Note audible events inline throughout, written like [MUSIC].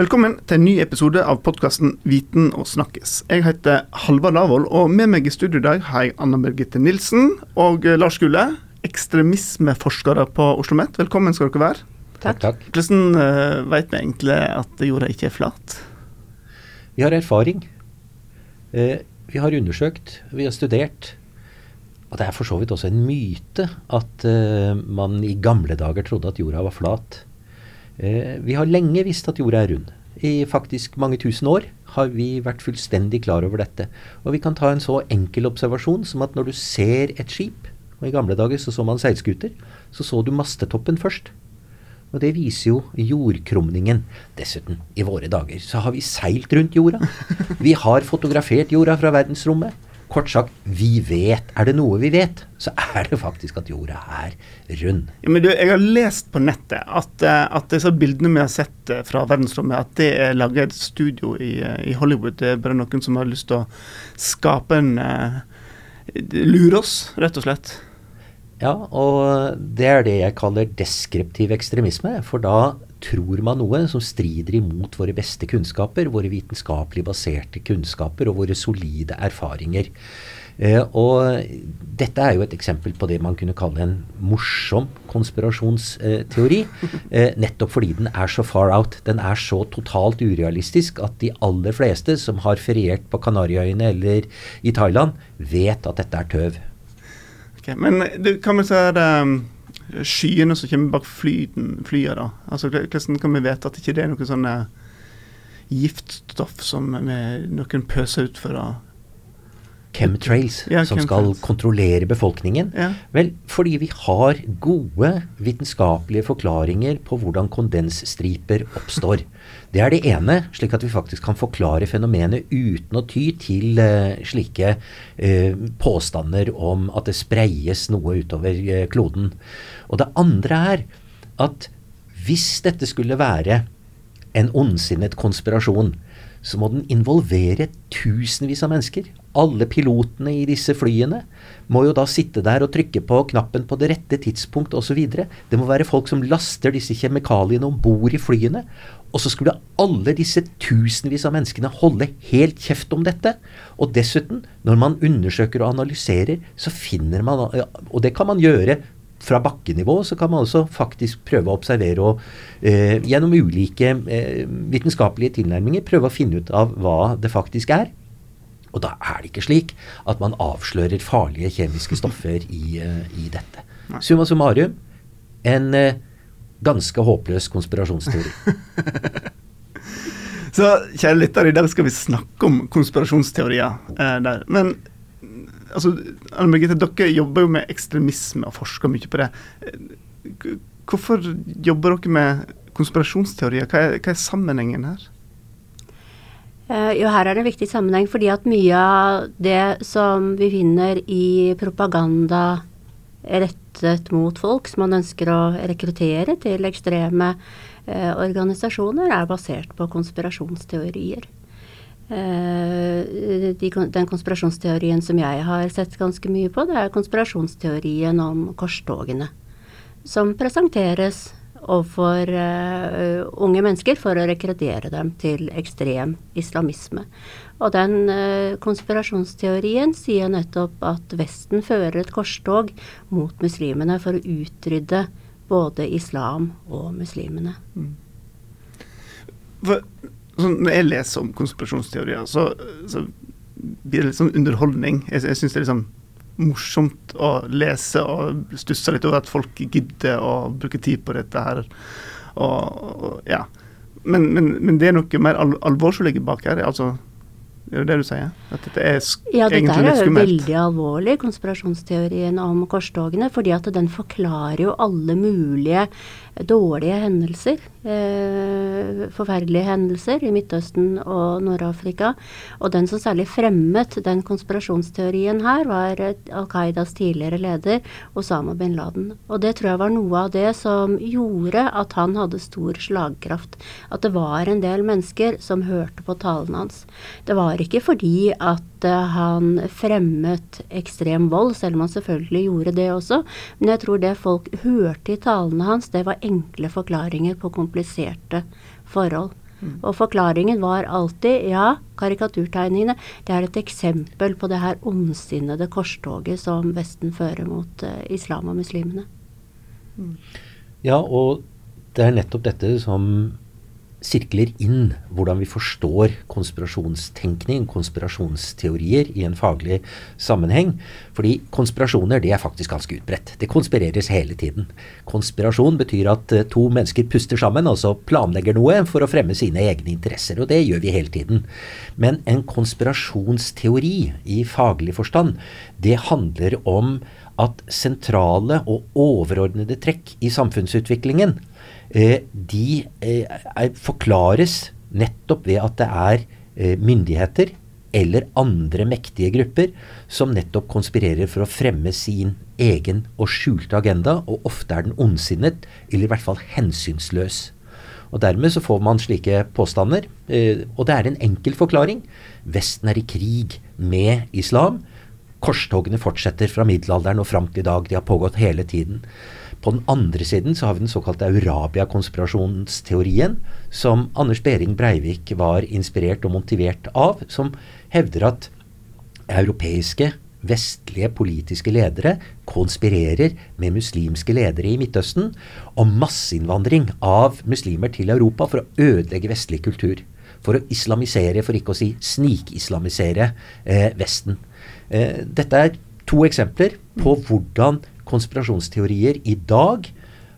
Velkommen til en ny episode av podkasten Viten og snakkes. Jeg heter Halvard Lavoll, og med meg i studio i dag har jeg Anna Birgitte Nilsen og Lars Gule, ekstremismeforskere på Oslo OsloMet. Velkommen skal dere være. Takk. takk. Hvordan uh, vet vi egentlig at jorda ikke er flat? Vi har erfaring. Uh, vi har undersøkt, vi har studert. Og det er for så vidt også en myte at uh, man i gamle dager trodde at jorda var flat. Eh, vi har lenge visst at jorda er rund. I faktisk mange tusen år har vi vært fullstendig klar over dette. Og vi kan ta en så enkel observasjon som at når du ser et skip, og i gamle dager så så man seilskuter, så så du mastetoppen først. Og det viser jo jordkrumningen. Dessuten, i våre dager så har vi seilt rundt jorda. Vi har fotografert jorda fra verdensrommet. Kort sagt, vi vet. Er det noe vi vet, så er det faktisk at jorda er rund. Ja, men du, Jeg har lest på nettet at, eh, at disse bildene vi har sett eh, fra verdensrommet, at det er laget et studio i, eh, i, Hollywood. Det er bare noen som har lyst til å skape en Lure oss, rett og slett. Ja, og det er det jeg kaller deskriptiv ekstremisme. For da tror man noe som strider imot våre beste kunnskaper, våre vitenskapelig baserte kunnskaper og våre solide erfaringer. Eh, og dette er jo et eksempel på det man kunne kalle en morsom konspirasjonsteori. Eh, nettopp fordi den er så far out. Den er så totalt urealistisk at de aller fleste som har feriert på Kanariøyene eller i Thailand, vet at dette er tøv. Okay, men du, kan vi se det um, skyene som kommer bak flyene, da? Altså, Hvordan kan vi vite at ikke det er noe sånn giftstoff som noen pøser ut for å chemtrails ja, som skal kontrollere befolkningen? Ja. Vel, fordi vi har gode vitenskapelige forklaringer på hvordan kondensstriper oppstår. Det er det ene, slik at vi faktisk kan forklare fenomenet uten å ty til uh, slike uh, påstander om at det spreies noe utover uh, kloden. Og det andre er at hvis dette skulle være en ondsinnet konspirasjon, så må den involvere tusenvis av mennesker. Alle pilotene i disse flyene må jo da sitte der og trykke på knappen på det rette tidspunkt osv. Det må være folk som laster disse kjemikaliene om bord i flyene. Og så skulle alle disse tusenvis av menneskene holde helt kjeft om dette. Og dessuten, når man undersøker og analyserer, så finner man Og det kan man gjøre fra bakkenivå så kan man også faktisk prøve å observere og eh, gjennom ulike eh, vitenskapelige tilnærminger prøve å finne ut av hva det faktisk er. Og da er det ikke slik at man avslører farlige kjemiske stoffer i, uh, i dette. Summa summarum en uh, ganske håpløs konspirasjonsteori. [LAUGHS] Så kjære lyttere, i dag skal vi snakke om konspirasjonsteorier. Eh, der. Men altså, Anne Birgitte, dere jobber jo med ekstremisme og forsker mye på det. Hvorfor jobber dere med konspirasjonsteorier? Hva er, hva er sammenhengen her? Uh, jo, her er det en viktig sammenheng, fordi at mye av det som vi finner i propaganda rettet mot folk som man ønsker å rekruttere til ekstreme eh, organisasjoner, er basert på konspirasjonsteorier. Eh, de, den konspirasjonsteorien som jeg har sett ganske mye på, det er konspirasjonsteorien om korstogene. Som presenteres overfor uh, unge mennesker for å rekruttere dem til ekstrem islamisme. Og den uh, konspirasjonsteorien sier nettopp at Vesten fører et korstog mot muslimene for å utrydde både islam og muslimene. Mm. For, sånn, når jeg leser om konspirasjonsteorier, så, så blir det litt sånn underholdning. Jeg, jeg synes det er sånn morsomt å lese og stusse litt over at folk gidder å bruke tid på dette her. Og, og ja. Men, men, men, det er noe mer al alvor som ligger bak her. altså er det det du sier? At dette er ja, dette er jo veldig alvorlig, konspirasjonsteorien om korstogene. fordi at den forklarer jo alle mulige dårlige hendelser. Eh, forferdelige hendelser i Midtøsten og Nord-Afrika. Og den som særlig fremmet den konspirasjonsteorien her, var Al Qaidas tidligere leder Osama bin Laden. Og det tror jeg var noe av det som gjorde at han hadde stor slagkraft. At det var en del mennesker som hørte på talen hans. Det var ikke fordi at han fremmet ekstrem vold, selv om han selvfølgelig gjorde det også. Men jeg tror det folk hørte i talene hans, det var enkle forklaringer på kompliserte forhold. Mm. Og forklaringen var alltid ja, karikaturtegningene det er et eksempel på det her ondsinnede korstoget som Vesten fører mot uh, islam og muslimene. Mm. Ja, og det er nettopp dette som sirkler inn hvordan vi forstår konspirasjonstenkning, konspirasjonsteorier, i en faglig sammenheng. Fordi konspirasjoner det er faktisk ganske utbredt. Det konspireres hele tiden. Konspirasjon betyr at uh, to mennesker puster sammen, altså planlegger noe for å fremme sine egne interesser. Og det gjør vi hele tiden. Men en konspirasjonsteori i faglig forstand, det handler om at sentrale og overordnede trekk i samfunnsutviklingen Eh, de eh, forklares nettopp ved at det er eh, myndigheter eller andre mektige grupper som nettopp konspirerer for å fremme sin egen og skjulte agenda, og ofte er den ondsinnet, eller i hvert fall hensynsløs. Og Dermed så får man slike påstander. og det er en enkel forklaring. Vesten er i krig med islam. Korstogene fortsetter fra middelalderen og fram til i dag. De har pågått hele tiden. På den andre siden så har vi den såkalte Eurabia-konspirasjonsteorien, som Anders Behring Breivik var inspirert og motivert av, som hevder at europeiske, vestlige politiske ledere konspirerer med muslimske ledere i Midtøsten om masseinnvandring av muslimer til Europa for å ødelegge vestlig kultur. For å islamisere, for ikke å si snikislamisere eh, Vesten. Eh, dette er to eksempler på hvordan konspirasjonsteorier i dag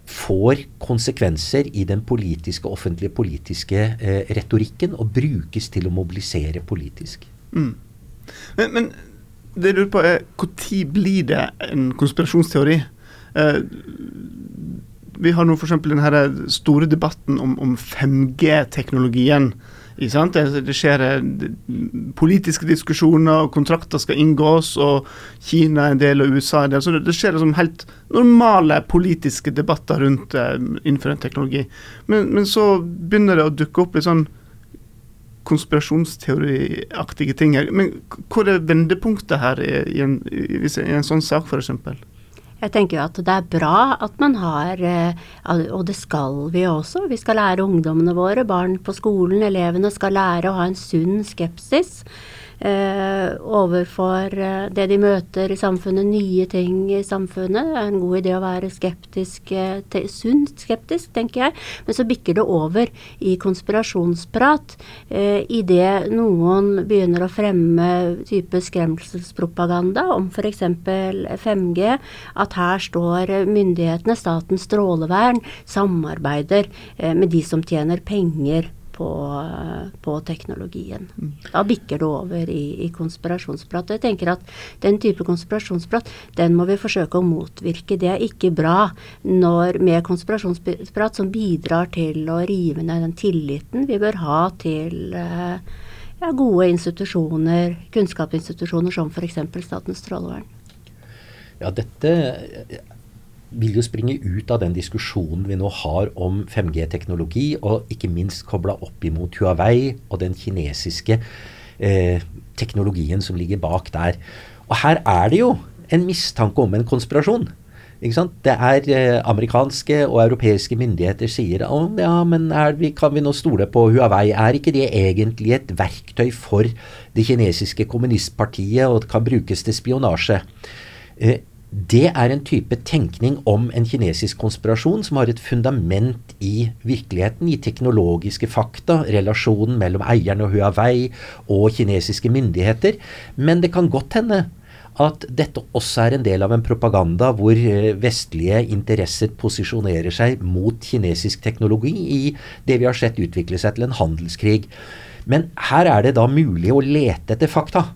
får konsekvenser i den politiske, offentlige politiske eh, retorikken og brukes til å mobilisere politisk. Mm. Men, men, det jeg lurer på er når blir det en konspirasjonsteori? Eh, vi har nå f.eks. den store debatten om, om 5G-teknologien. Det, skjer eh, politiske diskusjoner, og kontrakter skal inngås, og Kina er en del og USA en del. Så det, skjer liksom helt normale politiske debatter rundt uh, innenfor en teknologi. Men, men, så begynner det å dukke opp litt sånn konspirasjonsteoriaktige ting. Men hvor er vendepunktet her i, en, i en sånn sak, f.eks.? Jeg tenker jo at det er bra at man har, eh, og det skal vi også, vi skal lære ungdommene våre, barn på skolen, elevene skal lære å ha en sunn skepsis eh, overfor eh, det de møter i samfunnet, nye ting i samfunnet. Det er en god idé å være skeptisk, eh, sunt skeptisk, tenker jeg. Men så bikker det over i konspirasjonsprat eh, idet noen begynner å fremme type skremselspropaganda om f.eks. 5G, at her står myndighetene, Statens strålevern, samarbeider eh, med de som tjener penger på, på teknologien. Mm. Da bikker det over i, i konspirasjonsprat. Jeg tenker at den type konspirasjonsprat, den må vi forsøke å motvirke. Det er ikke bra når, med konspirasjonsprat som bidrar til å rive ned den tilliten vi bør ha til eh, ja, gode institusjoner, kunnskapsinstitusjoner som f.eks. Statens strålevern. Ja, dette vil jo springe ut av den diskusjonen vi nå har om 5G-teknologi, og ikke minst kobla opp imot Huawei og den kinesiske eh, teknologien som ligger bak der. Og her er det jo en mistanke om en konspirasjon. Det er eh, amerikanske og europeiske myndigheter sier om ja, men vi, kan vi nå stole på Huawei? Er ikke det egentlig et verktøy for det kinesiske kommunistpartiet og kan brukes til spionasje? Eh, det er en type tenkning om en kinesisk konspirasjon som har et fundament i virkeligheten, i teknologiske fakta, relasjonen mellom eierne og Huawei og kinesiske myndigheter. Men det kan godt hende at dette også er en del av en propaganda hvor eh, vestlige interesser posisjonerer seg mot kinesisk teknologi i det vi har sett utvikle seg til en handelskrig. Men her er det da mulig å lete etter fakta.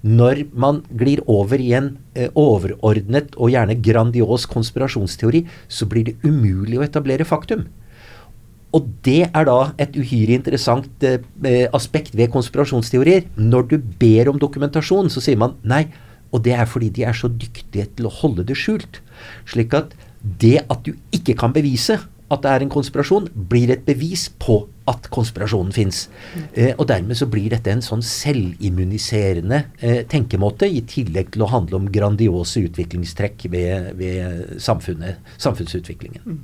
Når man glir over i en eh, overordnet og gjerne grandios konspirasjonsteori, så blir det umulig å etablere faktum. Og det er da et uhyre interessant eh, eh, aspekt ved konspirasjonsteorier. Når du ber om dokumentasjon, så sier man nei. Og det er fordi de er så dyktige til å holde det skjult. Slik at det at du ikke kan bevise at det er en konspirasjon, blir et bevis på at konspirasjonen fins. Eh, og dermed så blir dette en sånn selvimmuniserende eh, tenkemåte, i tillegg til å handle om grandiose utviklingstrekk ved, ved samfunnsutviklingen. Mm.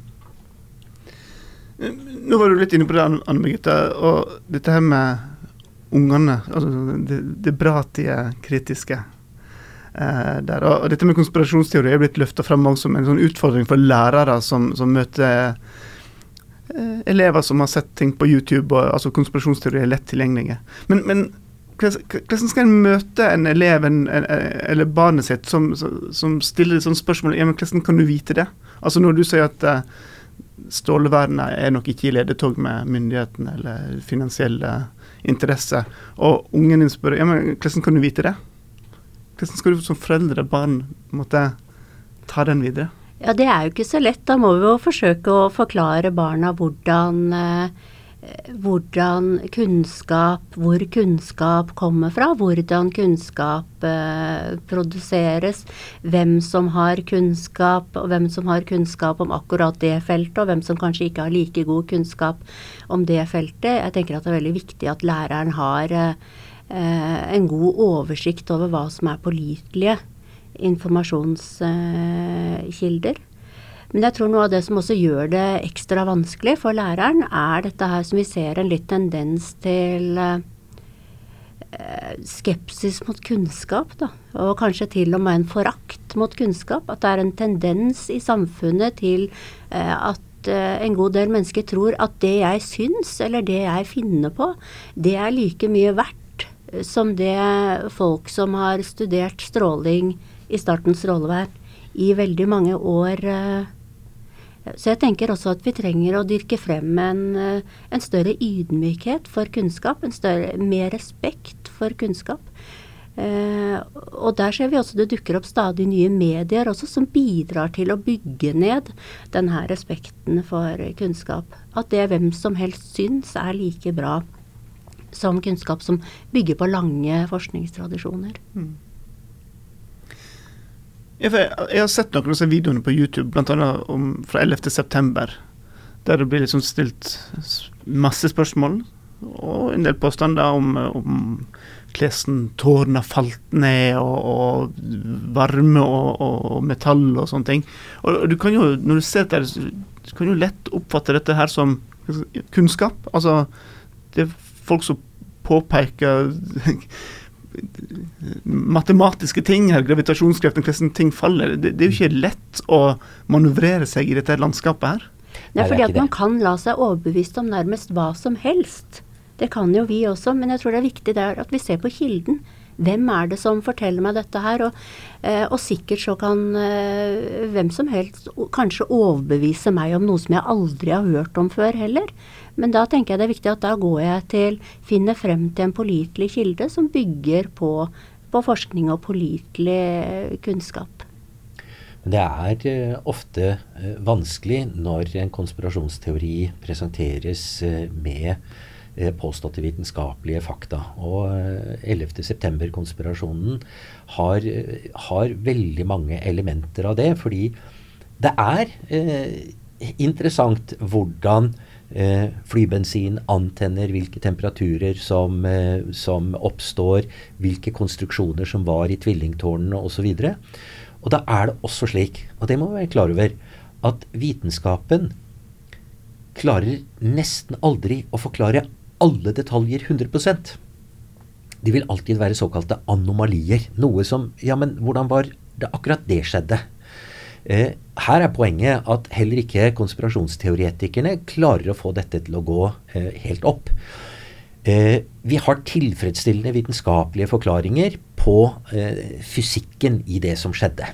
Nå var du litt inne på det, Anne Birgitte. Og dette her med ungene. Altså det, det er kritiske. Eh, der. Og dette med konspirasjonsteori er blitt løfta fram som en sånn utfordring for lærere som, som møter eh, elever som har sett ting på YouTube. Og, altså Konspirasjonsteori er lett tilgjengelige. Men, men hvordan skal en møte en elev en, en, eller barnet sitt som, som stiller sånne spørsmål ja, men hvordan kan du vite det? Altså Når du sier at uh, Stålevernet er nok ikke i ledetog med myndighetene eller finansielle interesser. Og ungen din spør ja, men hvordan kan du vite det? Hvordan skal du som foreldre, barn, måtte ta den videre? Ja, Det er jo ikke så lett. Da må vi jo forsøke å forklare barna hvordan eh, hvordan kunnskap, hvor kunnskap kommer fra, hvordan kunnskap eh, produseres, hvem som har kunnskap, og hvem som har kunnskap om akkurat det feltet, og hvem som kanskje ikke har like god kunnskap om det feltet. Jeg tenker at det er veldig viktig at læreren har eh, en god oversikt over hva som er pålitelige informasjonskilder. Men jeg tror noe av det som også gjør det ekstra vanskelig for læreren, er dette her som vi ser en litt tendens til eh, skepsis mot kunnskap, da. Og kanskje til og med en forakt mot kunnskap. At det er en tendens i samfunnet til eh, at eh, en god del mennesker tror at det jeg syns, eller det jeg finner på, det er like mye verdt som det folk som har studert stråling i startens strålevern i veldig mange år eh, så jeg tenker også at vi trenger å dyrke frem en, eh, en større ydmykhet for kunnskap, en større, mer respekt for kunnskap. Uh, og der ser vi også det dukker opp stadig nye medier også som bidrar til å bygge ned denne respekten for kunnskap. At det hvem som helst syns er like bra som kunnskap som bygger på lange forskningstradisjoner. Mm. Jeg har sett noen av disse videoene på YouTube, bl.a. fra 11.9., der det blir liksom stilt masse spørsmål og en del påstander om, om hvordan tårene falt ned, og, og varme og, og, metall og sånne ting. Og du kan jo, når du ser det, du kan jo lett oppfatte dette her som kunnskap. Altså, det folk som påpeker [LAUGHS] matematiske ting her, gravitasjonskreften, hvordan ting faller. Det, det, er jo ikke lett å manøvrere seg i dette landskapet her. Nei, fordi at man kan la seg overbevist om nærmest hva som helst. Det kan jo vi også, men jeg tror det er viktig der at vi ser på kilden. Hvem er det som forteller meg dette her? Og, eh, og sikkert så kan eh, hvem som helst kanskje overbevise meg om noe som jeg aldri har hørt om før heller. Men da tenker jeg det er viktig at da går jeg til finner frem til en pålitelig kilde som bygger på, på forskning og pålitelig eh, kunnskap. Det er uh, ofte uh, vanskelig når en konspirasjonsteori presenteres med Eh, påståtte vitenskapelige fakta. Og 11.9-konspirasjonen eh, har, eh, har, veldig mange elementer av det. Fordi det er eh, interessant hvordan eh, flybensin antenner, hvilke temperaturer som, eh, som, oppstår, hvilke konstruksjoner som var i tvillingtårnene osv. Og, og da er det også slik, og det må vi være klar over, at vitenskapen klarer nesten aldri å forklare alle detaljer 100% De vil alltid være såkalte anomalier. Noe som Ja, men hvordan var det akkurat det skjedde? Eh, her er poenget at heller ikke konspirasjonsteoretikerne klarer å få dette til å gå eh, helt opp. Eh, vi har tilfredsstillende vitenskapelige forklaringer på fysikken i det som skjedde.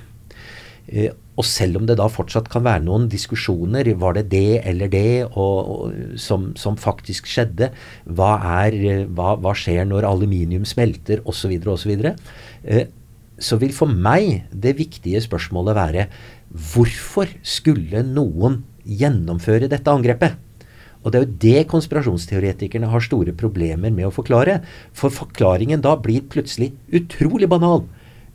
Og selv om det da fortsatt kan være noen diskusjoner, var det det eller det og, og, som, som, faktisk skjedde, hva, er, hva, hva, skjer når aluminium smelter osv., osv., så, eh, så vil for meg det viktige spørsmålet være hvorfor skulle noen gjennomføre dette angrepet? Og det er jo det konspirasjonsteoretikerne har store problemer med å forklare. For forklaringen da blir plutselig utrolig banal.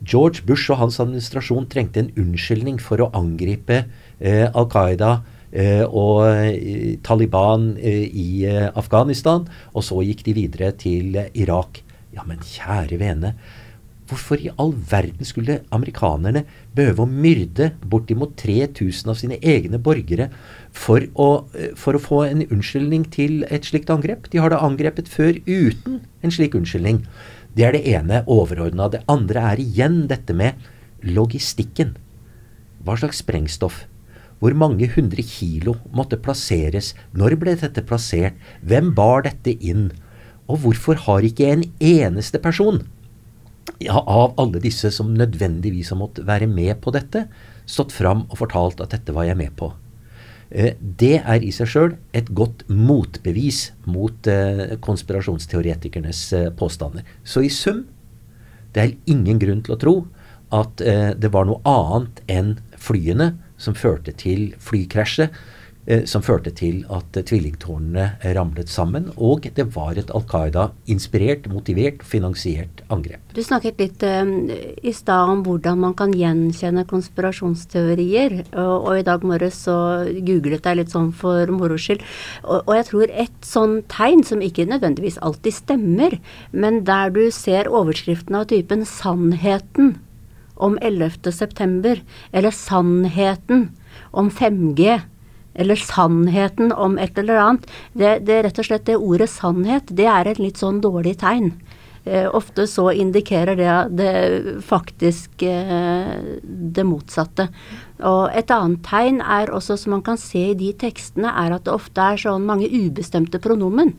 George Bush og hans administrasjon trengte en unnskyldning for å angripe eh, Al Qaida eh, og eh, Taliban eh, i eh, Afghanistan, og så gikk de videre til Irak. Ja, men kjære vene, Hvorfor i all verden skulle amerikanerne behøve å myrde bortimot 3000 av sine egne borgere for å, eh, for å, få en unnskyldning til et slikt angrep? De har da angrepet før uten en slik unnskyldning. Det er det ene overordna. Det andre er igjen dette med logistikken. Hva slags sprengstoff? Hvor mange hundre kilo måtte plasseres? Når ble dette plassert? Hvem bar dette inn? Og hvorfor har ikke en eneste person ja, av alle disse som nødvendigvis har måttet være med på dette, stått fram og fortalt at dette var jeg med på. Eh, det er i seg sjøl et godt motbevis mot eh, konspirasjonsteoretikernes eh, påstander. Så i sum det er ingen grunn til å tro at det var noe annet enn flyene som førte til flykrasjet som førte til at eh, tvillingtårnene ramlet sammen. Og det var et Al Qaida-inspirert, motivert, finansiert angrep. Du snakket litt um, i stad om hvordan man kan gjenkjenne konspirasjonsteorier. Og, og i dag morges så googlet jeg litt sånn for moro skyld. Og, og, jeg tror et sånn tegn, som ikke nødvendigvis alltid stemmer, men der du ser overskriften av typen 'Sannheten' om 11.9., eller 'Sannheten' om 5G' eller sannheten om et eller annet. Det, det rett og slett det ordet sannhet, det er et litt sånn dårlig tegn. Eh, ofte så indikerer det, det faktisk eh, det motsatte. Og et annet tegn er også, som man kan se i de tekstene, er at det ofte er sånn mange ubestemte pronomen.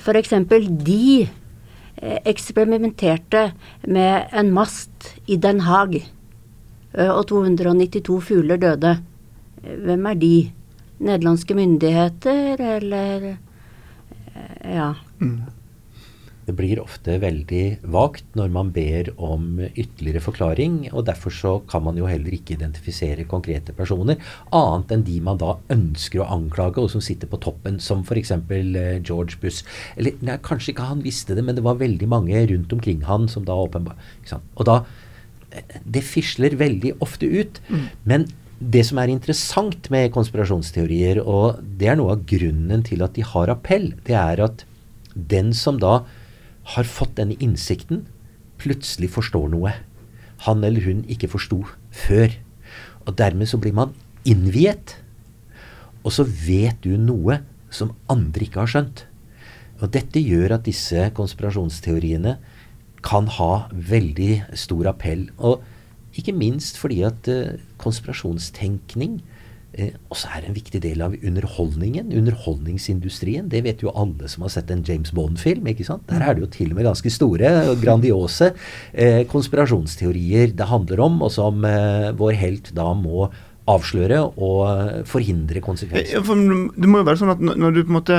F.eks. de eh, eksperimenterte med en mast i Den Haag, eh, og 292 fugler døde. Hvem er de? Nederlandske myndigheter, eller eh, Ja. Mm. Det blir ofte veldig vagt når man ber om ytterligere forklaring, og derfor så kan man jo heller ikke identifisere konkrete personer, annet enn de man da ønsker å anklage, og som sitter på toppen, som f.eks. Eh, George Bush. Eller nei, kanskje ikke han visste det, men det var veldig mange rundt omkring han som da åpenbart Og da eh, Det fisler veldig ofte ut. Mm. Men det som er interessant med konspirasjonsteorier, og det er noe av grunnen til at de har appell, det er at den som da har fått denne innsikten, plutselig forstår noe han eller hun ikke forsto før. Og dermed så blir man innviet. Og så vet du noe som andre ikke har skjønt. Og dette gjør at disse konspirasjonsteoriene kan ha veldig stor appell. Og ikke minst fordi at uh, konspirasjonstenkning uh, også er en viktig del av underholdningen. Underholdningsindustrien. Det vet jo alle som har sett en James Bond-film. ikke sant? Der er det jo til og med ganske store og grandiose uh, konspirasjonsteorier det handler om, og som vår helt da må avsløre og forhindre konsekvenser. Ja, det må jo være sånn at når du på en måte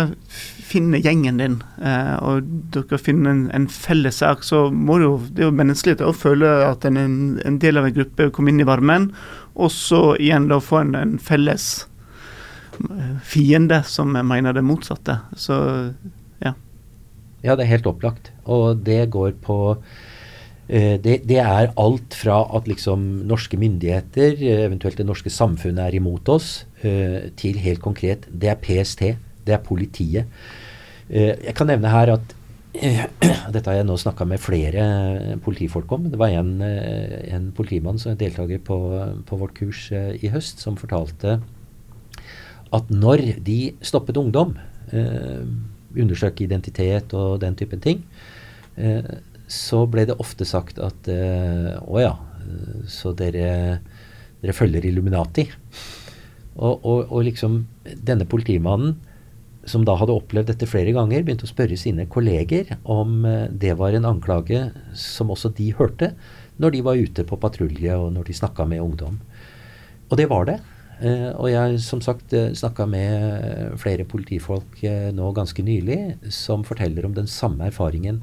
finner gjengen din, eh, og dere finner en, en felles sak, så må det jo Det er jo menneskelig å føle at en, en del av en gruppe kom inn i varmen, og så igjen da få en, en felles eh, fiende som mener det motsatte. Så ja. Ja, det er helt opplagt. Og det går på eh, det, det, er alt fra at liksom norske myndigheter, eventuelt det norske samfunnet, er imot oss, til helt konkret det er PST, det er politiet. Eh, jeg kan nevne her at [CLEARS THROAT] dette har jeg nå snakka med flere politifolk om. Det var en, eh, en politimann som er deltaker på, på, vårt kurs eh, i høst, som fortalte at når de stoppet ungdom, eh, undersøke identitet og den typen ting, eh, så ble det ofte sagt at eh, å ja, så dere, dere følger Illuminati. Og, og, og liksom denne politimannen som da hadde opplevd dette flere ganger, begynte å spørre sine kolleger om eh, det var en anklage som også de hørte når de var ute på patrulje og når de snakka med ungdom. Og det var det. Eh, og jeg som sagt snakka med flere politifolk nå ganske nylig som forteller om den samme erfaringen.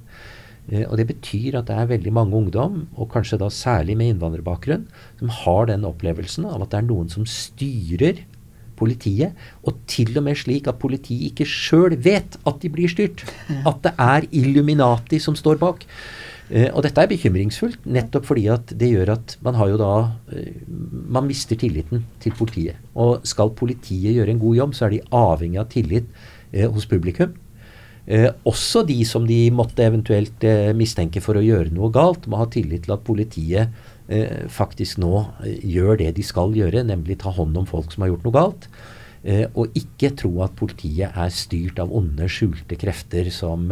Og det betyr at det er veldig mange ungdom, og kanskje da særlig med innvandrerbakgrunn, som har den opplevelsen av at det er noen som styrer politiet. Og til og med slik at politiet ikke sjøl vet at de blir styrt. At det er Illuminati som står bak. Uh, og dette er bekymringsfullt, nettopp fordi at det gjør at man har jo da uh, Man mister tilliten til politiet. Og skal politiet gjøre en god jobb, så er de avhengig av tillit hos publikum. Eh, også de som de måtte eventuelt eh, mistenke for å gjøre noe galt, må ha tillit til at politiet eh, faktisk nå eh, gjør det de skal gjøre, nemlig ta hånd om folk som har gjort noe galt. Eh, og ikke tro at politiet er styrt av onde, skjulte krefter som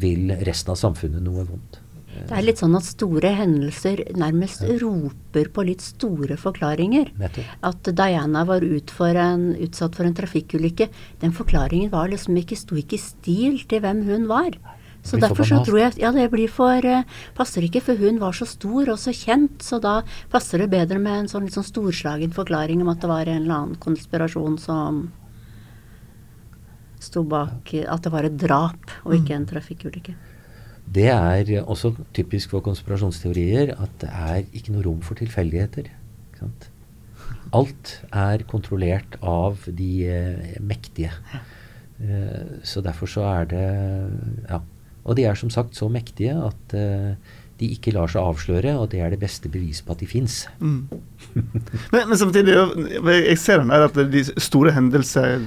vil resten av samfunnet noe vondt. Det er litt sånn at store hendelser nærmest roper på litt store forklaringer. At Diana var ut for en, utsatt for en trafikkulykke, den forklaringen var liksom ikke, sto ikke i stil til hvem hun var. Så derfor så tror jeg Ja, det blir for uh, Passer ikke, for hun var så stor og så kjent, så da passer det bedre med en sånn litt sånn storslagen forklaring om at det var en eller annen konspirasjon som sto bak At det var et drap og ikke en trafikkulykke. Det er også typisk for konspirasjonsteorier at det er ikke noe rom for tilfeldigheter. Alt er kontrollert av de eh, mektige. Eh, så derfor så er det Ja. Og de er som sagt så mektige at eh, de ikke lar seg avsløre, og det er det beste beviset på at de fins. Mm. [LAUGHS] men, men, samtidig, jeg ser den der at de store hendelser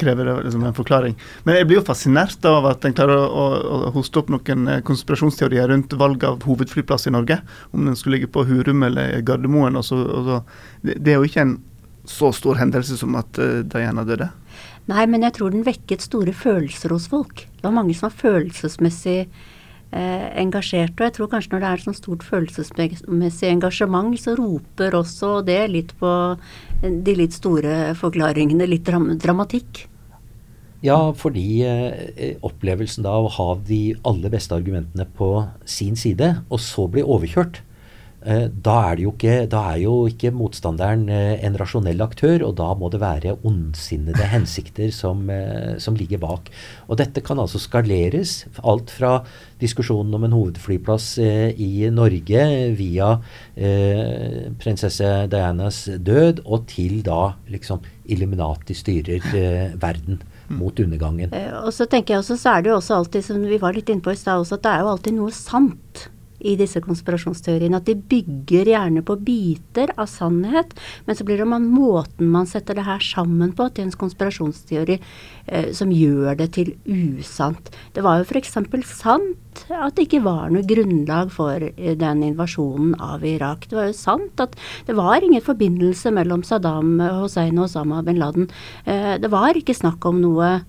krever liksom en forklaring. Men jeg blir jo fascinert av at en klarer å, å, å, hoste opp noen eh, konspirasjonsteorier rundt valg av hovedflyplass i Norge. Om den skulle ligge på Hurum eller Gardermoen. Og så, og så. Det, det, er jo ikke en så stor hendelse som at uh, Diana døde. Nei, men jeg tror den vekket store følelser hos folk. Det var mange som var følelsesmessig eh, engasjerte. Og jeg tror kanskje når det er sånn stort følelsesmessig engasjement, så roper også det litt på de litt store forklaringene, litt dram dramatikk. Ja, fordi eh, opplevelsen da å ha de aller beste argumentene på sin side, og så bli overkjørt, eh, da, er ikke, da, er jo ikke motstanderen eh, en rasjonell aktør, og da må det være ondsinnede hensikter som, eh, som, ligger bak. Og dette kan altså skaleres. Alt fra diskusjonen om en hovedflyplass eh, i Norge via eh, prinsesse Dianas død, og til da liksom Illuminati styrer eh, verden mot undergangen. Eh, og så tenker jeg også, så er det jo også alltid, som vi var litt inne på i stad også, at det er jo alltid noe sant i disse konspirasjonsteoriene. At de bygger gjerne på biter av sannhet, men så blir det man, måten man setter det her sammen på, til en konspirasjonsteori eh, som gjør det til usant. Det var jo f.eks. sant at det ikke var noe grunnlag for eh, den invasjonen av Irak. Det var jo sant at det var ingen forbindelse mellom Saddam Hussein og Osama bin Laden. Eh, det var ikke snakk om noe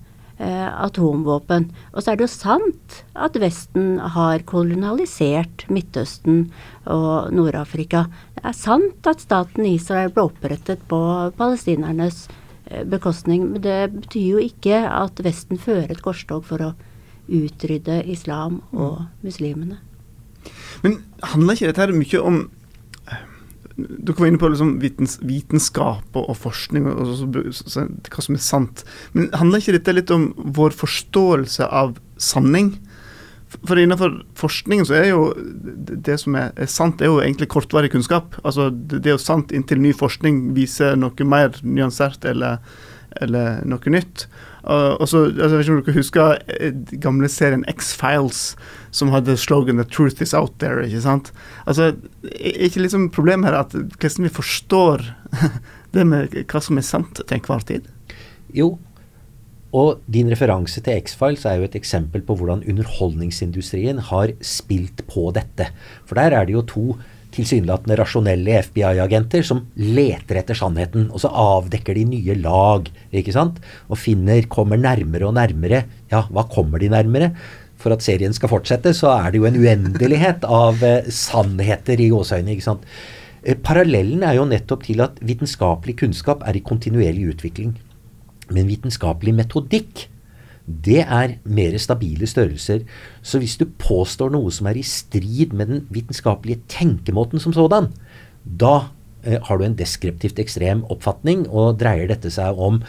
atomvåpen. Og så er det jo sant at Vesten har kolonialisert Midtøsten og Nord-Afrika. Det er sant at staten Israel ble opprettet på palestinernes eh, bekostning, men det betyr jo ikke at Vesten fører et korstog for å utrydde islam og muslimene. Men handler ikke dette mye om dere var inne på liksom vitens, vitenskap og, og forskning og, og så, hva som er sant. Men handler ikke dette litt om vår forståelse av sanning? For innenfor forskningen så er jo det som er, er sant, det er jo egentlig kortvarig kunnskap. Altså det, det er jo sant inntil ny forskning viser noe mer nyansert eller, eller noe nytt. Og så, altså, Jeg vet ikke om dere husker eh, gamle serien X-Files, som hadde slogan 'The truth is out there'. ikke sant? Altså, ikke liksom problemet her at hvordan vi forstår [LAUGHS] det med hva som er sant til enhver tid? Jo, og din referanse til X-Files er jo et eksempel på hvordan underholdningsindustrien har spilt på dette. For der er det jo to tilsynelatende rasjonelle FBI-agenter som leter etter sannheten. Og så avdekker de nye lag, ikke sant? Og finner, kommer nærmere og nærmere. Ja, hva kommer de nærmere? For at serien skal fortsette, så er det jo en uendelighet av eh, sannheter i gåseøynene. Eh, parallellen er jo nettopp til at vitenskapelig kunnskap er i kontinuerlig utvikling. Men vitenskapelig metodikk det er mer stabile størrelser. Så hvis du påstår noe som er i strid med den vitenskapelige tenkemåten som sådan, da eh, har du en deskriptivt ekstrem oppfatning, og dreier dette seg om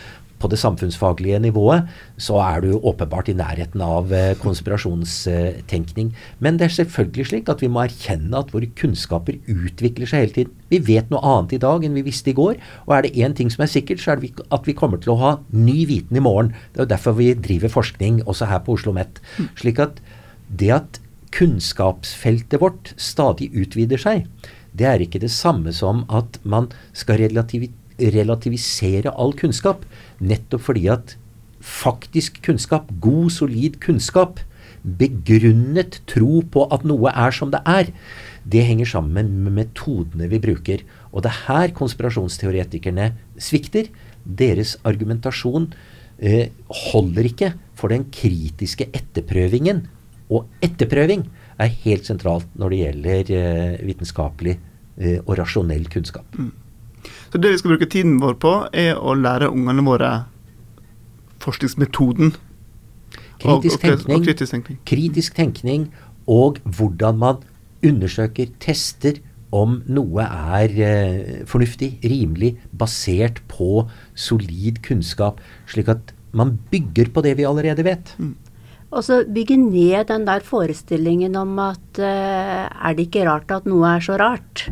på det samfunnsfaglige nivået, så er du åpenbart i nærheten av eh, konspirasjonstenkning. Men det er selvfølgelig slik at vi må erkjenne at våre kunnskaper utvikler seg hele tiden. Vi vet noe annet i dag enn vi visste i går. Og er det én ting som er sikkert, så er det at vi kommer til å ha ny viten i morgen. Det er jo derfor vi driver forskning også her på Oslo OsloMet. Slik at det at kunnskapsfeltet vårt stadig utvider seg, det er ikke det samme som at man skal relativisere relativisere all kunnskap. Nettopp fordi at faktisk kunnskap, god, solid kunnskap, begrunnet tro på at noe er som det er, det henger sammen med metodene vi bruker. Og det er her konspirasjonsteoretikerne svikter. Deres argumentasjon eh, holder ikke for den kritiske etterprøvingen. Og etterprøving er helt sentralt når det gjelder eh, vitenskapelig eh, og rasjonell kunnskap. Mm. Så det vi skal bruke tiden vår på, er å lære ungene våre forskningsmetoden. Kritisk, og, og, tenkning, og kritisk tenkning. Kritisk tenkning og hvordan man undersøker, tester om noe er eh, fornuftig, rimelig, basert på solid kunnskap, slik at man bygger på det vi allerede vet. Mm. Og så bygge ned den der forestillingen om at uh, er det ikke rart at noe er så rart?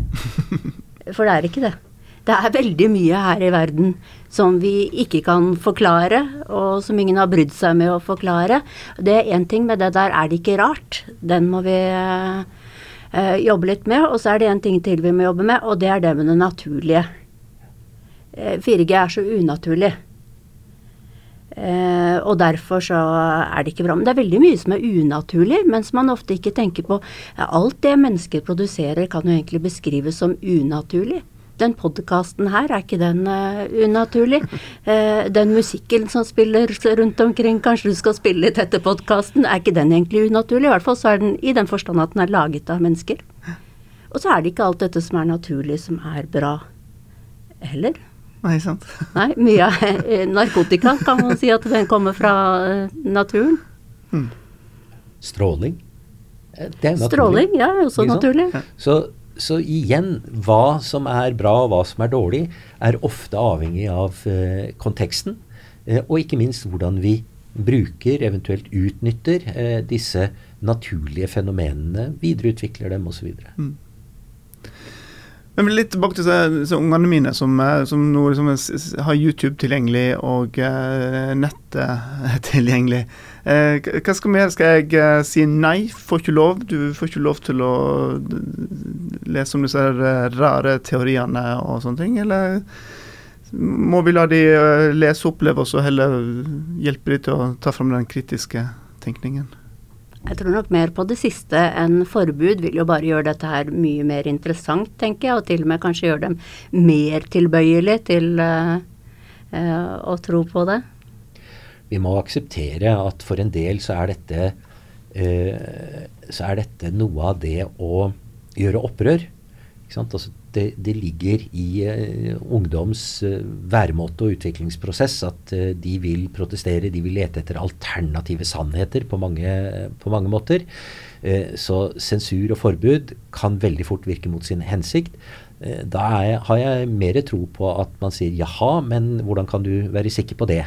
[LAUGHS] For det er ikke det. Det er veldig mye her i verden som vi ikke kan forklare, og som ingen har brydd seg med å forklare. Det er én ting med det der er det ikke rart. Den må vi uh, jobbe litt med. Og så er det en ting til vi må jobbe med, og det er det med det naturlige. 4G er så unaturlig. Eh, og derfor så er det ikke bra. Men det er veldig mye som er unaturlig, mens man ofte ikke tenker på ja, Alt det mennesker produserer kan jo egentlig beskrives som unaturlig. Den podkasten her, er ikke den uh, unaturlig? Uh, den musikken som spiller rundt omkring, kanskje du skal spille litt etter podkasten, er ikke den egentlig unaturlig? I hvert fall så er den i den forstand at den er laget av mennesker. Og så er det ikke alt dette som er naturlig, som er bra heller. Nei, sant. [LAUGHS] Nei, mye av eh, narkotika kan man si at den kommer fra uh, naturen. Hmm. Stråling. Det er naturlig. Stråling, ja, også naturlig. Så, så, igjen, hva som er bra og hva som er dårlig, er ofte avhengig av eh, konteksten. Eh, og ikke minst hvordan vi bruker, eventuelt utnytter, disse naturlige fenomenene, videreutvikler dem osv. Mm. Men litt tilbake til ungene mine som, eh, som nå liksom har YouTube tilgjengelig og uh, nettet [LAUGHS] tilgjengelig. Uh, hva skal vi gjøre? Skal jeg uh, si nei? Får ikke lov? Du får ikke lov til å lese om disse rare teoriene og sånne ting? Eller må vi la de lese og oppleve, og så heller hjelpe de til å ta fram den kritiske tenkningen? Jeg tror nok mer på det siste enn forbud vil jo bare gjøre dette her mye mer interessant, tenker jeg, og til og med kanskje gjøre dem mer tilbøyelig til uh, uh, å tro på det. Vi må akseptere at for en del så er dette, uh, så er dette noe av det å gjøre opprør. Altså, det, det, ligger i uh, ungdoms uh, væremåte og utviklingsprosess at uh, de vil protestere, de vil lete etter alternative sannheter på mange, på mange måter. så sensur og forbud kan veldig fort virke mot sin hensikt. da er, har jeg mer tro på at man sier jaha, men hvordan kan du være sikker på det?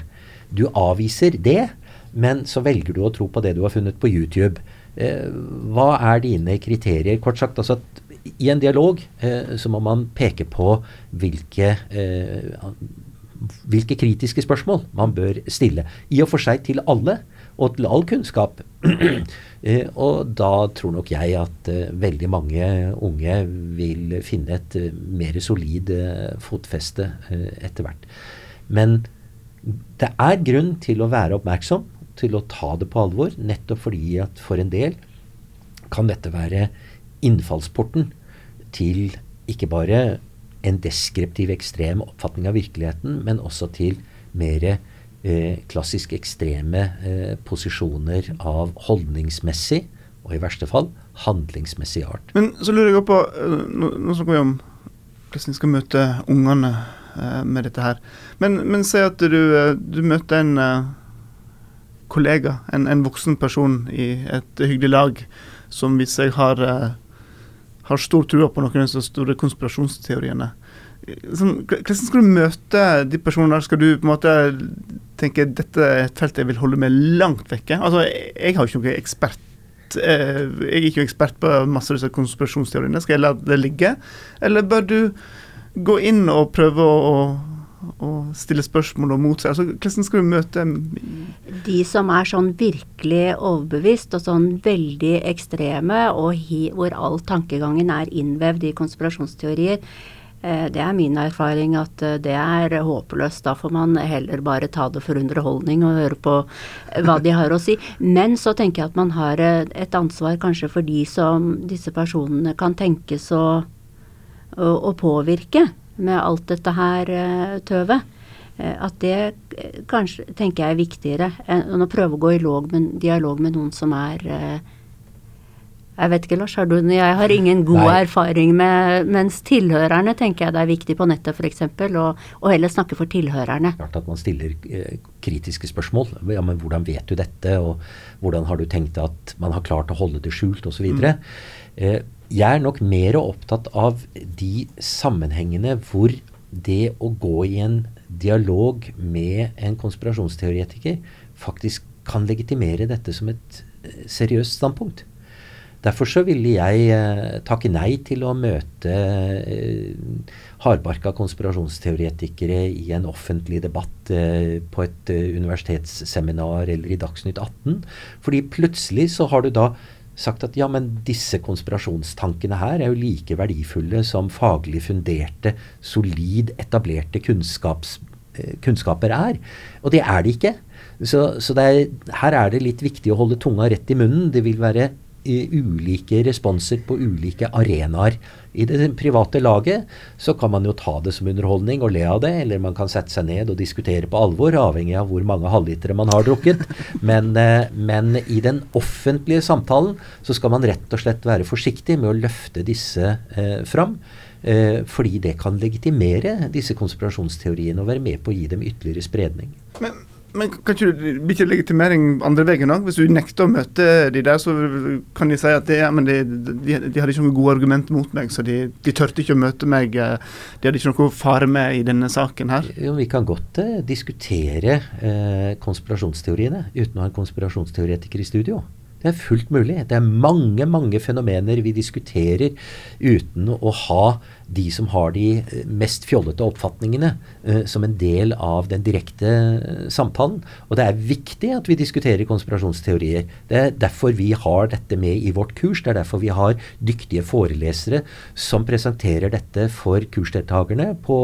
Du avviser det, men så velger du å tro på det du har funnet på YouTube. hva er dine kriterier? Kort sagt, altså at i en dialog eh, så må man peke på hvilke, eh, hvilke kritiske spørsmål man bør stille. I og for seg til alle, og til all kunnskap. [CLEARS THROAT] eh, og da tror nok jeg at eh, veldig mange unge vil finne et uh, mer solid fotfeste etter hvert. Men det er grunn til å være oppmerksom, til å ta det på alvor, nettopp fordi at for en del kan dette være innfallsporten til ikke bare en deskriptiv, ekstrem oppfatning av virkeligheten, men også til mer eh, klassisk ekstreme eh, posisjoner av holdningsmessig, og i verste fall handlingsmessig art. Men så lurer jeg på, eh, nå, nå snakker vi om hvordan vi skal møte ungene med dette her. Men, men si at du, eh, du møter en eh, kollega, en, en, voksen person i et hyggelig lag, som viser jeg har har stor tro på noen av de store konspirasjonsteoriene. Hvordan skal du møte de personene? Skal du på en måte tenke dette er et felt jeg vil holde meg langt vekke? Altså, jeg har jo ikke noen ekspert eh, jeg er ikke ekspert på masse av disse konspirasjonsteoriene. Skal jeg la det ligge? Eller bør du gå inn og prøve å, og stille spørsmål og motse. Altså, hvordan skal du møte De som er sånn virkelig overbevist og sånn veldig ekstreme, og hi, hvor all tankegangen er innvevd i konspirasjonsteorier, Eh, det er min erfaring at eh, det er håpløst. Da får man heller bare ta det for underholdning og høre på eh, hva de har å si. Men så tenker jeg at man har et ansvar kanskje for de som disse personene kan tenkes å, å, påvirke med alt dette her tøvet. At det kanskje tenker jeg er viktigere enn å prøve å gå i med, dialog med noen som er jeg vet ikke, Lars, har du Jeg har ingen god Nei. erfaring med Mens tilhørerne tenker jeg det er viktig på nettet f.eks. å heller snakke for tilhørerne. Klart at man stiller eh, kritiske spørsmål. Ja, men hvordan vet du dette? Og hvordan har du tenkt at man har klart å holde det skjult osv. Mm. Eh, jeg er nok mer opptatt av de sammenhengene hvor det å gå i en dialog med en konspirasjonsteoretiker faktisk kan legitimere dette som et eh, seriøst standpunkt. Derfor så ville jeg eh, takke nei til å møte eh, hardbarka konspirasjonsteoretikere i en offentlig debatt eh, på et universitetsseminar eller i Dagsnytt 18. Fordi plutselig så har du da sagt at ja, men disse konspirasjonstankene her er jo like verdifulle som faglig funderte, solid etablerte eh, kunnskaper er. Og det er de ikke. Så, så er, her er det litt viktig å holde tunga rett i munnen. Det vil være ulike responser på ulike arenaer. I det private laget så kan man jo ta det som underholdning og le av det, eller man kan sette seg ned og diskutere på alvor, avhengig av hvor mange halvlitere man har drukket. [LAUGHS] Men, eh, men, i den offentlige samtalen så skal man rett og slett være forsiktig med å løfte disse eh, fram. Eh, fordi det kan legitimere disse konspirasjonsteoriene og være med på å gi dem ytterligere spredning. Men men kan ikke du blir legitimering andre veien òg? Hvis du nekter å møte de der, så kan de si at det, de, de, de, hadde ikke noen gode argument mot meg, så de, de tørte ikke å møte meg. Eh, de hadde ikke noe å fare med i denne saken her. Jo, vi kan godt uh, diskutere uh, konspirasjonsteoriene uten å ha en konspirasjonsteoretiker i studio. Det er fullt mulig. Det er mange, mange fenomener vi diskuterer uten å ha de som har de eh, mest fjollete oppfatningene, uh, som en del av den direkte uh, samtalen. Og det er viktig at vi diskuterer konspirasjonsteorier. Det er derfor vi har dette med i vårt kurs. Det er derfor vi har dyktige forelesere som presenterer dette for kursdeltakerne på,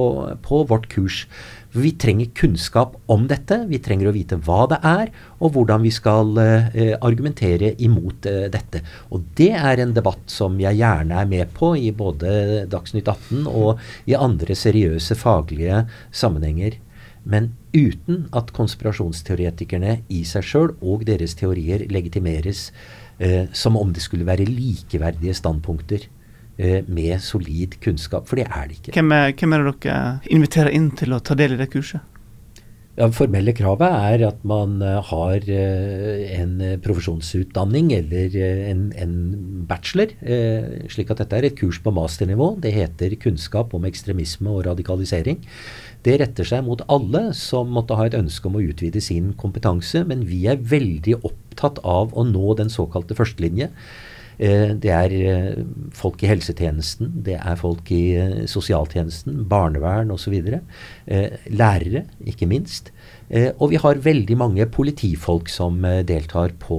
på vårt kurs. Vi trenger kunnskap om dette. Vi trenger å vite hva det er, og hvordan vi skal uh, argumentere imot uh, dette. Og det er en debatt som jeg gjerne er med på i både Dagsnytt 18 og i andre seriøse faglige sammenhenger. Men uten at konspirasjonsteoretikerne i seg sjøl og deres teorier legitimeres eh, som om det skulle være likeverdige standpunkter. Eh, med solid kunnskap. For det er det ikke. Hvem er, hvem er det dere inviterer inn til å ta del i det kurset? Ja, formelle kravet er at man uh, har uh, en profesjonsutdanning eller uh, en, en, bachelor. slik at dette er et kurs på masternivå. Det heter 'Kunnskap om ekstremisme og radikalisering'. Det retter seg mot alle som måtte ha et ønske om å utvide sin kompetanse, men vi er veldig opptatt av å nå den såkalte førstelinje. Eh, det er eh, folk i helsetjenesten, det er folk i eh, sosialtjenesten, barnevern osv. Lærere, ikke minst. Og vi har veldig mange politifolk som deltar på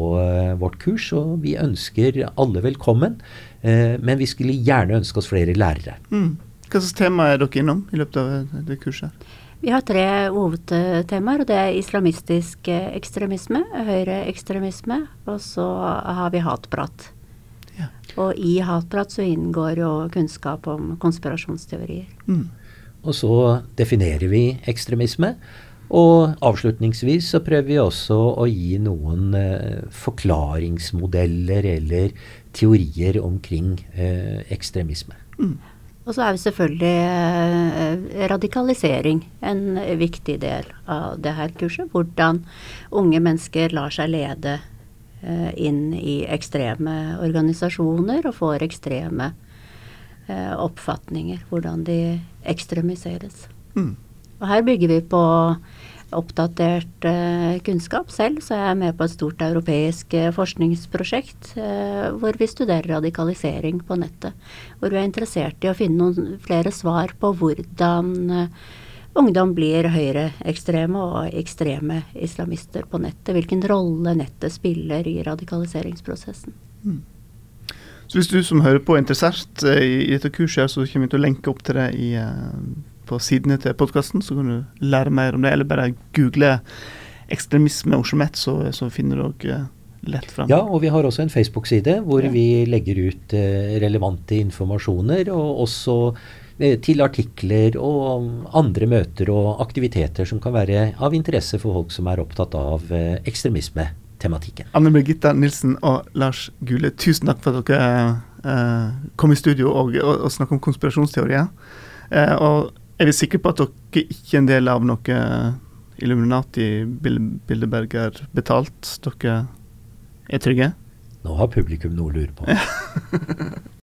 vårt kurs, og vi ønsker alle velkommen. Men vi skulle gjerne ønske oss flere lærere. Mm. Hva slags tema er dere innom i løpet av det kurset? Vi har tre hovedtemaer. og Det er islamistisk ekstremisme, høyreekstremisme, og så har vi hatprat. Og i hatprat så inngår jo kunnskap om konspirasjonsteorier. Mm. Og så definerer vi ekstremisme. Og avslutningsvis så prøver vi også å gi noen eh, forklaringsmodeller eller teorier omkring eh, ekstremisme. Mm. Og så er jo selvfølgelig eh, radikalisering en viktig del av det her kurset. Hvordan unge mennesker lar seg lede inn i ekstreme organisasjoner og får ekstreme eh, oppfatninger. Hvordan de ekstremiseres. Mm. Og her bygger vi på oppdatert uh, kunnskap selv, så jeg er med på et stort europeisk forskningsprosjekt hvor vi studerer radikalisering på nettet. Hvor vi er interessert i å finne noen flere svar på hvordan ungdom blir høyreekstreme og ekstreme islamister på nettet. Hvilken rolle nettet spiller i radikaliseringsprosessen. Mm. Så hvis du som hører på er interessert uh, i, dette kurset, så kommer vi til å lenke opp til det i, på sidene til podkasten, så kan du lære mer om det, eller bare google ekstremisme og Oslo så, så finner du dere lett fram. Ja, og vi har også en Facebook-side hvor ja. vi legger ut eh, relevante informasjoner, og også eh, til artikler og andre møter og aktiviteter som kan være av interesse for folk som er opptatt av eh, ekstremismetematikken. Anne Birgitta Nilsen og Lars Gule, tusen takk for at dere eh, kom i studio og, og, og snakket om konspirasjonsteorier. Eh, og er vi sikre på at dere ikke er en del av noe Illuminati Bildeberger betalt? Dere er trygge? Nå har publikum noe å lure på. [LAUGHS]